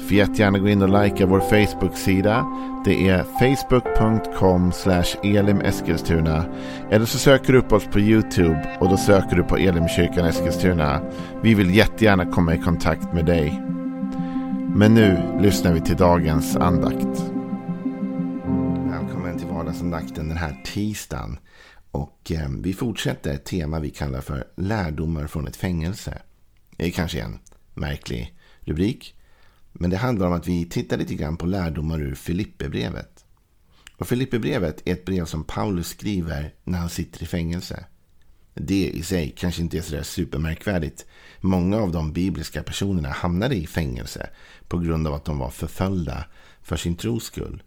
Får jättegärna gå in och likea vår Facebook-sida. Det är facebook.com elimeskilstuna. Eller så söker du upp oss på YouTube och då söker du på Elimkyrkan Eskilstuna. Vi vill jättegärna komma i kontakt med dig. Men nu lyssnar vi till dagens andakt. Välkommen till vardagsandakten den här tisdagen. Och eh, vi fortsätter ett tema vi kallar för lärdomar från ett fängelse. Det är kanske en märklig rubrik. Men det handlar om att vi tittar lite grann på lärdomar ur Filipperbrevet. Och Filipperbrevet är ett brev som Paulus skriver när han sitter i fängelse. Det i sig kanske inte är sådär supermärkvärdigt. Många av de bibliska personerna hamnade i fängelse på grund av att de var förföljda för sin tros skull.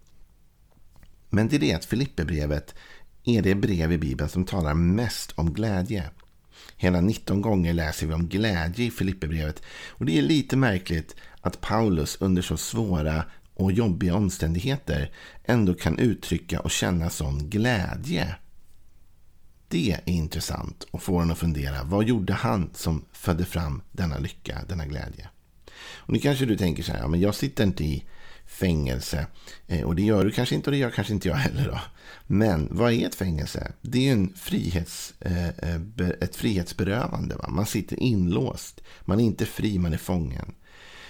Men det är det att Filipperbrevet är det brev i Bibeln som talar mest om glädje. Hela 19 gånger läser vi om glädje i Filipperbrevet. Och det är lite märkligt att Paulus under så svåra och jobbiga omständigheter ändå kan uttrycka och känna sån glädje. Det är intressant och får en att fundera. Vad gjorde han som födde fram denna lycka, denna glädje? Och nu kanske du tänker så här, ja, men jag sitter inte i fängelse. Eh, och det gör du kanske inte och det gör kanske inte jag heller. Då. Men vad är ett fängelse? Det är en frihets, eh, eh, ett frihetsberövande. Va? Man sitter inlåst. Man är inte fri, man är fången.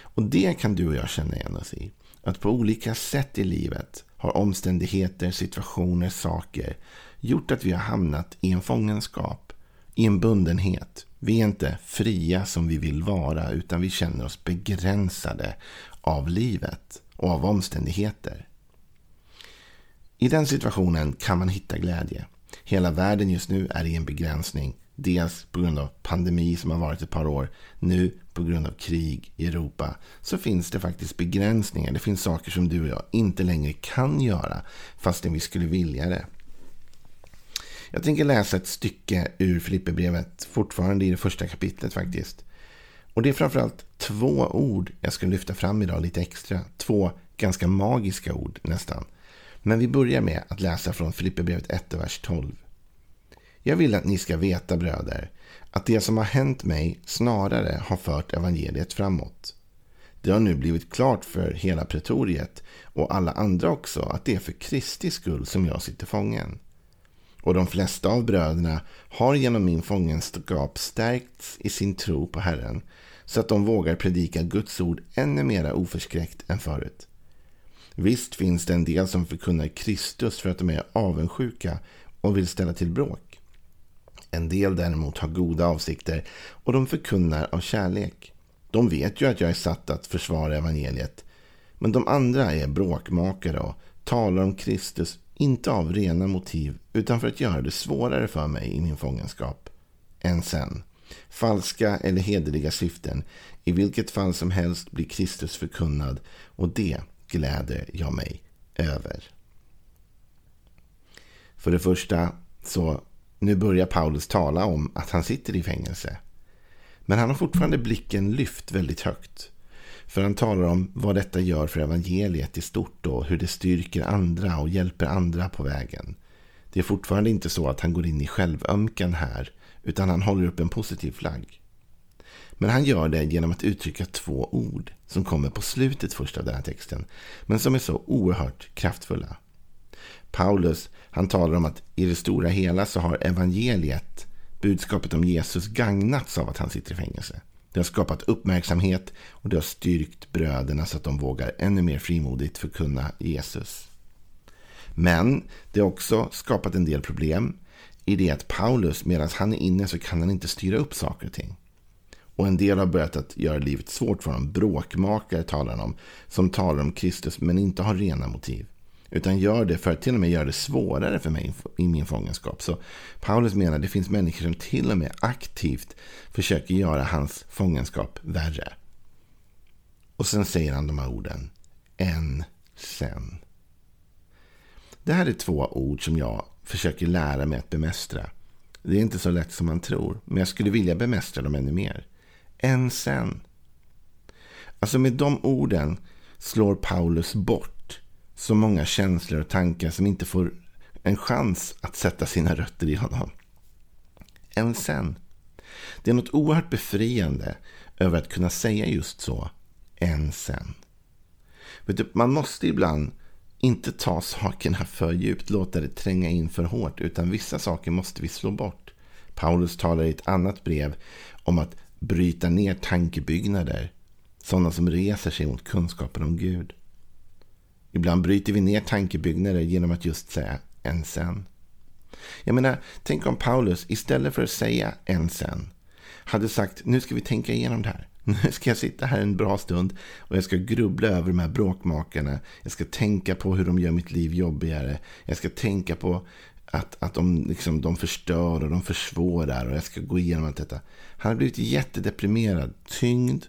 Och det kan du och jag känna igen oss i. Att på olika sätt i livet har omständigheter, situationer, saker gjort att vi har hamnat i en fångenskap, i en bundenhet. Vi är inte fria som vi vill vara, utan vi känner oss begränsade av livet och av omständigheter. I den situationen kan man hitta glädje. Hela världen just nu är i en begränsning. Dels på grund av pandemi som har varit ett par år. Nu på grund av krig i Europa. Så finns det faktiskt begränsningar. Det finns saker som du och jag inte längre kan göra. Fastän vi skulle vilja det. Jag tänker läsa ett stycke ur Filipperbrevet. Fortfarande i det första kapitlet faktiskt. Och det är framförallt två ord jag ska lyfta fram idag lite extra. Två ganska magiska ord nästan. Men vi börjar med att läsa från Filipperbrevet 1, vers 12. Jag vill att ni ska veta, bröder, att det som har hänt mig snarare har fört evangeliet framåt. Det har nu blivit klart för hela pretoriet och alla andra också att det är för Kristi skull som jag sitter fången. Och de flesta av bröderna har genom min fångenskap stärkts i sin tro på Herren så att de vågar predika Guds ord ännu mera oförskräckt än förut. Visst finns det en del som förkunnar Kristus för att de är avundsjuka och vill ställa till bråk. En del däremot har goda avsikter och de förkunnar av kärlek. De vet ju att jag är satt att försvara evangeliet. Men de andra är bråkmakare och talar om Kristus inte av rena motiv utan för att göra det svårare för mig i min fångenskap. Än sen. Falska eller hederliga syften. I vilket fall som helst blir Kristus förkunnad och det gläder jag mig över. För det första så nu börjar Paulus tala om att han sitter i fängelse. Men han har fortfarande blicken lyft väldigt högt. För han talar om vad detta gör för evangeliet i stort och hur det styrker andra och hjälper andra på vägen. Det är fortfarande inte så att han går in i självömkan här, utan han håller upp en positiv flagg. Men han gör det genom att uttrycka två ord som kommer på slutet först av den här texten, men som är så oerhört kraftfulla. Paulus han talar om att i det stora hela så har evangeliet, budskapet om Jesus, gagnats av att han sitter i fängelse. Det har skapat uppmärksamhet och det har styrkt bröderna så att de vågar ännu mer frimodigt förkunna Jesus. Men det har också skapat en del problem i det att Paulus, medan han är inne så kan han inte styra upp saker och ting. Och en del har börjat att göra livet svårt för honom. Bråkmakare talar han om, som talar om Kristus men inte har rena motiv. Utan gör det för att till och med göra det svårare för mig i min fångenskap. Så Paulus menar att det finns människor som till och med aktivt försöker göra hans fångenskap värre. Och sen säger han de här orden. Än sen. Det här är två ord som jag försöker lära mig att bemästra. Det är inte så lätt som man tror. Men jag skulle vilja bemästra dem ännu mer. Än sen. Alltså med de orden slår Paulus bort så många känslor och tankar som inte får en chans att sätta sina rötter i honom. Än sen. Det är något oerhört befriande över att kunna säga just så. Än sen. Du, man måste ibland inte ta sakerna för djupt, låta det tränga in för hårt, utan vissa saker måste vi slå bort. Paulus talar i ett annat brev om att bryta ner tankebyggnader, sådana som reser sig mot kunskapen om Gud. Ibland bryter vi ner tankebyggnader genom att just säga en sen. Jag menar, tänk om Paulus istället för att säga en sen hade sagt nu ska vi tänka igenom det här. Nu ska jag sitta här en bra stund och jag ska grubbla över de här bråkmakarna. Jag ska tänka på hur de gör mitt liv jobbigare. Jag ska tänka på att, att de, liksom, de förstör och de försvårar och jag ska gå igenom allt detta. Han har blivit jättedeprimerad, tyngd.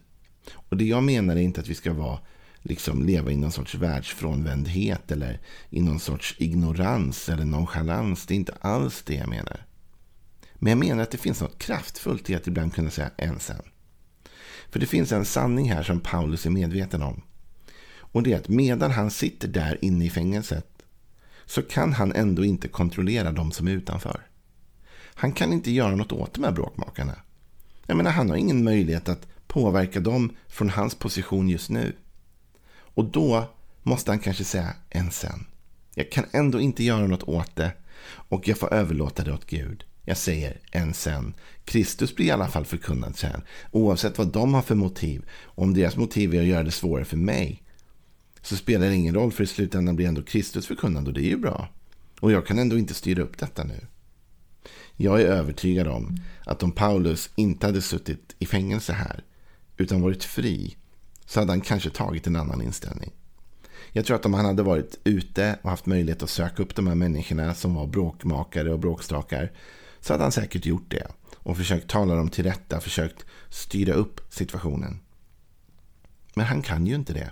Och det jag menar är inte att vi ska vara, liksom, leva i någon sorts världsfrånvändhet eller i någon sorts ignorans eller nonchalans. Det är inte alls det jag menar. Men jag menar att det finns något kraftfullt i att ibland kunna säga ensam. För det finns en sanning här som Paulus är medveten om. Och det är att medan han sitter där inne i fängelset så kan han ändå inte kontrollera de som är utanför. Han kan inte göra något åt de här bråkmakarna. Jag menar, han har ingen möjlighet att påverka dem från hans position just nu. Och då måste han kanske säga en sen. Jag kan ändå inte göra något åt det och jag får överlåta det åt Gud. Jag säger än sen. Kristus blir i alla fall förkunnad sen. Oavsett vad de har för motiv. Om deras motiv är att göra det svårare för mig. Så spelar det ingen roll för i slutändan blir ändå Kristus förkunnad och det är ju bra. Och jag kan ändå inte styra upp detta nu. Jag är övertygad om att om Paulus inte hade suttit i fängelse här utan varit fri så hade han kanske tagit en annan inställning. Jag tror att om han hade varit ute och haft möjlighet att söka upp de här människorna som var bråkmakare och bråkstakar så hade han säkert gjort det. Och försökt tala dem till rätta, försökt styra upp situationen. Men han kan ju inte det.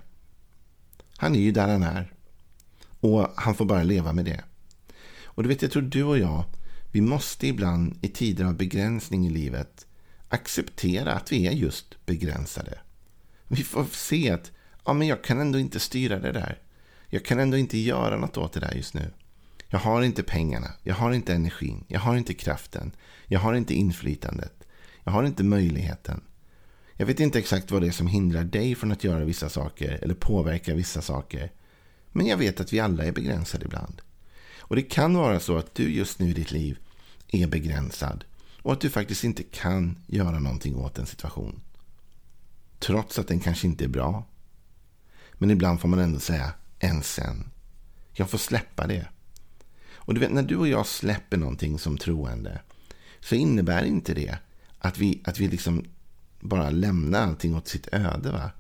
Han är ju där han är. Och han får bara leva med det. Och du vet, jag tror du och jag, vi måste ibland i tider av begränsning i livet acceptera att vi är just begränsade. Vi får se att ja, men jag kan ändå inte styra det där. Jag kan ändå inte göra något åt det där just nu. Jag har inte pengarna, jag har inte energin, jag har inte kraften, jag har inte inflytandet, jag har inte möjligheten. Jag vet inte exakt vad det är som hindrar dig från att göra vissa saker eller påverka vissa saker. Men jag vet att vi alla är begränsade ibland. Och det kan vara så att du just nu i ditt liv är begränsad och att du faktiskt inte kan göra någonting åt en situation. Trots att den kanske inte är bra. Men ibland får man ändå säga än sen. Jag får släppa det. Och du vet, när du och jag släpper någonting som troende så innebär inte det att vi, att vi liksom bara lämnar allting åt sitt öde. Va?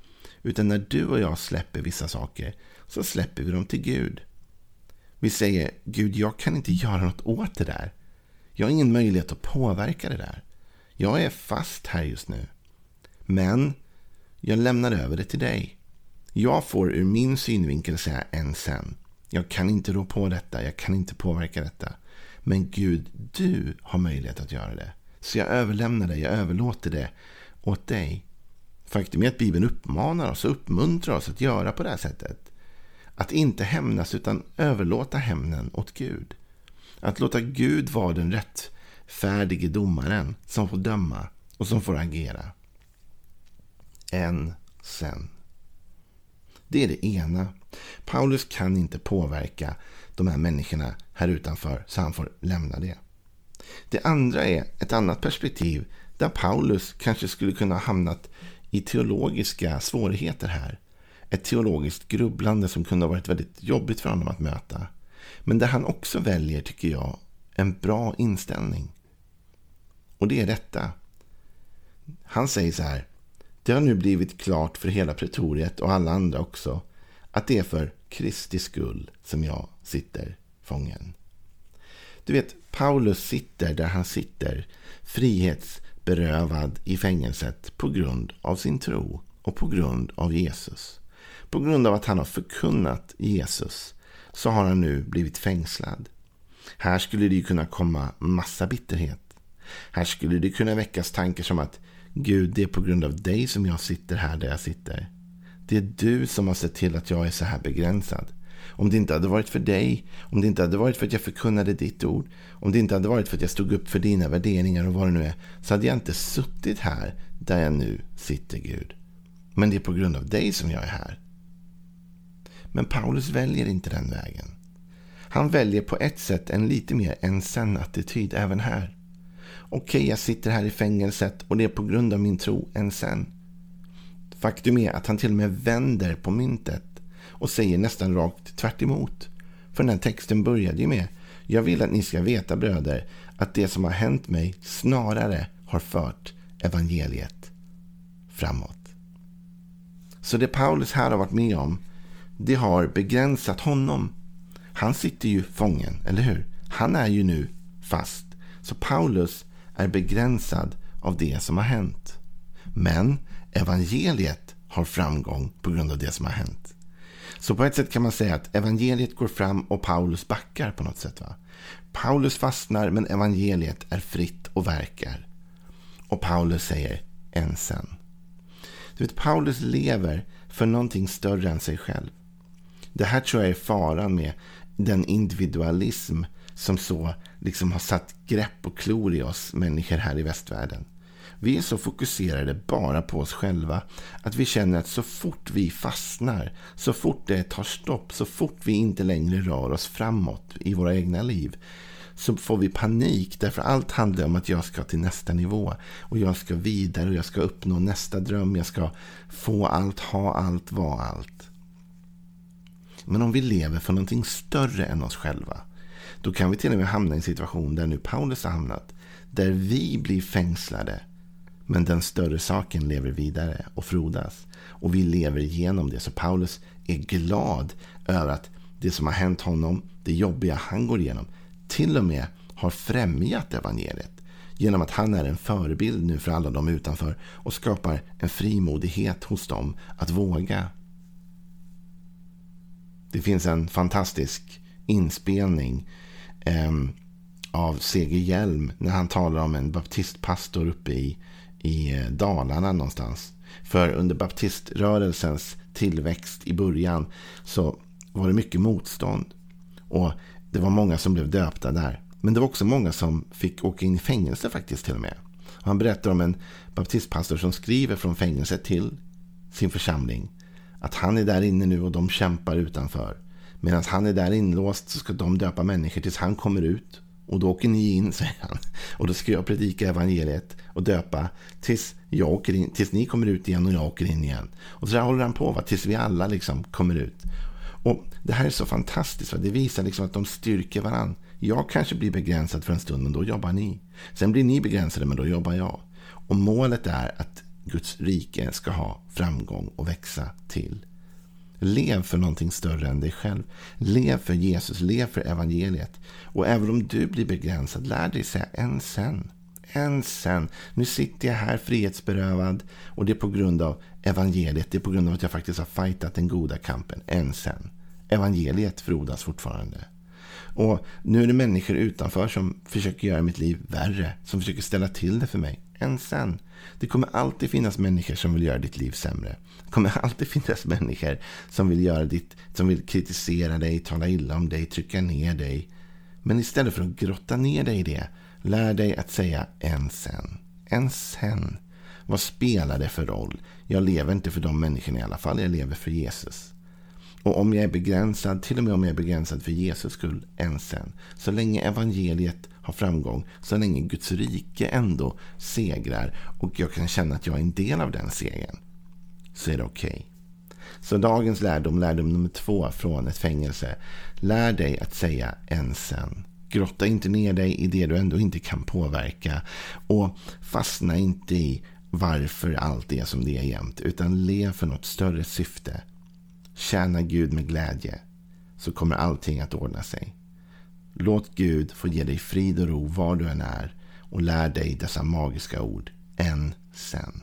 Utan när du och jag släpper vissa saker så släpper vi dem till Gud. Vi säger Gud, jag kan inte göra något åt det där. Jag har ingen möjlighet att påverka det där. Jag är fast här just nu. Men jag lämnar över det till dig. Jag får ur min synvinkel säga en sen. Jag kan inte rå på detta, jag kan inte påverka detta. Men Gud, du har möjlighet att göra det. Så jag överlämnar det, jag överlåter det åt dig. Faktum är att Bibeln uppmanar oss och uppmuntrar oss att göra på det här sättet. Att inte hämnas utan överlåta hämnden åt Gud. Att låta Gud vara den rättfärdige domaren som får döma och som får agera. En sen. Det är det ena. Paulus kan inte påverka de här människorna här utanför så han får lämna det. Det andra är ett annat perspektiv där Paulus kanske skulle kunna ha hamnat i teologiska svårigheter här. Ett teologiskt grubblande som kunde ha varit väldigt jobbigt för honom att möta. Men där han också väljer, tycker jag, en bra inställning. Och det är detta. Han säger så här. Det har nu blivit klart för hela pretoriet och alla andra också att det är för Kristi skull som jag sitter fången. Du vet, Paulus sitter där han sitter, frihetsberövad i fängelset på grund av sin tro och på grund av Jesus. På grund av att han har förkunnat Jesus så har han nu blivit fängslad. Här skulle det ju kunna komma massa bitterhet. Här skulle det kunna väckas tankar som att Gud, det är på grund av dig som jag sitter här där jag sitter. Det är du som har sett till att jag är så här begränsad. Om det inte hade varit för dig, om det inte hade varit för att jag förkunnade ditt ord, om det inte hade varit för att jag stod upp för dina värderingar och vad det nu är, så hade jag inte suttit här där jag nu sitter, Gud. Men det är på grund av dig som jag är här. Men Paulus väljer inte den vägen. Han väljer på ett sätt en lite mer en-sen-attityd även här. Okej, okay, jag sitter här i fängelset och det är på grund av min tro än sen. Faktum är att han till och med vänder på myntet och säger nästan rakt tvärt emot. För den här texten började ju med Jag vill att ni ska veta bröder att det som har hänt mig snarare har fört evangeliet framåt. Så det Paulus här har varit med om det har begränsat honom. Han sitter ju fången, eller hur? Han är ju nu fast. Så Paulus är begränsad av det som har hänt. Men evangeliet har framgång på grund av det som har hänt. Så på ett sätt kan man säga att evangeliet går fram och Paulus backar på något sätt. Va? Paulus fastnar men evangeliet är fritt och verkar. Och Paulus säger än sen. Du vet, Paulus lever för någonting större än sig själv. Det här tror jag är faran med den individualism som så liksom har satt grepp och klor i oss människor här i västvärlden. Vi är så fokuserade bara på oss själva att vi känner att så fort vi fastnar, så fort det tar stopp, så fort vi inte längre rör oss framåt i våra egna liv så får vi panik därför allt handlar om att jag ska till nästa nivå och jag ska vidare och jag ska uppnå nästa dröm, jag ska få allt, ha allt, vara allt. Men om vi lever för någonting större än oss själva då kan vi till och med hamna i en situation där nu Paulus har hamnat. Där vi blir fängslade. Men den större saken lever vidare och frodas. Och vi lever igenom det. Så Paulus är glad över att det som har hänt honom, det jobbiga han går igenom, till och med har främjat evangeliet. Genom att han är en förebild nu för alla de utanför och skapar en frimodighet hos dem att våga. Det finns en fantastisk inspelning eh, av C.G. Hjelm när han talar om en baptistpastor uppe i, i eh, Dalarna någonstans. För under baptiströrelsens tillväxt i början så var det mycket motstånd. Och det var många som blev döpta där. Men det var också många som fick åka in i fängelse faktiskt till och med. Han berättar om en baptistpastor som skriver från fängelset till sin församling. Att han är där inne nu och de kämpar utanför. Medan han är där inlåst så ska de döpa människor tills han kommer ut. Och då åker ni in, säger han. Och då ska jag predika evangeliet och döpa tills, jag åker in, tills ni kommer ut igen och jag åker in igen. Och så där håller han på, va? tills vi alla liksom kommer ut. Och Det här är så fantastiskt. Va? Det visar liksom att de styrker varandra. Jag kanske blir begränsad för en stund, men då jobbar ni. Sen blir ni begränsade, men då jobbar jag. Och målet är att Guds rike ska ha framgång och växa till. Lev för någonting större än dig själv. Lev för Jesus, lev för evangeliet. Och även om du blir begränsad, lär dig säga en sen. En sen. Nu sitter jag här frihetsberövad och det är på grund av evangeliet. Det är på grund av att jag faktiskt har fightat den goda kampen. En sen. Evangeliet frodas fortfarande. Och nu är det människor utanför som försöker göra mitt liv värre. Som försöker ställa till det för mig. Än sen. Det kommer alltid finnas människor som vill göra ditt liv sämre. Det kommer alltid finnas människor som vill, göra ditt, som vill kritisera dig, tala illa om dig, trycka ner dig. Men istället för att grotta ner dig i det, lär dig att säga än sen. Än sen. Vad spelar det för roll? Jag lever inte för de människorna i alla fall, jag lever för Jesus. Och om jag är begränsad, till och med om jag är begränsad för Jesus skull, än sen. Så länge evangeliet har framgång, så länge Guds rike ändå segrar och jag kan känna att jag är en del av den segern, så är det okej. Okay. Så dagens lärdom, lärdom nummer två från ett fängelse. Lär dig att säga ensen. Grotta inte ner dig i det du ändå inte kan påverka. Och fastna inte i varför allt är som det är jämt. Utan lev för något större syfte. Tjäna Gud med glädje. Så kommer allting att ordna sig. Låt Gud få ge dig frid och ro var du än är och lär dig dessa magiska ord än sen.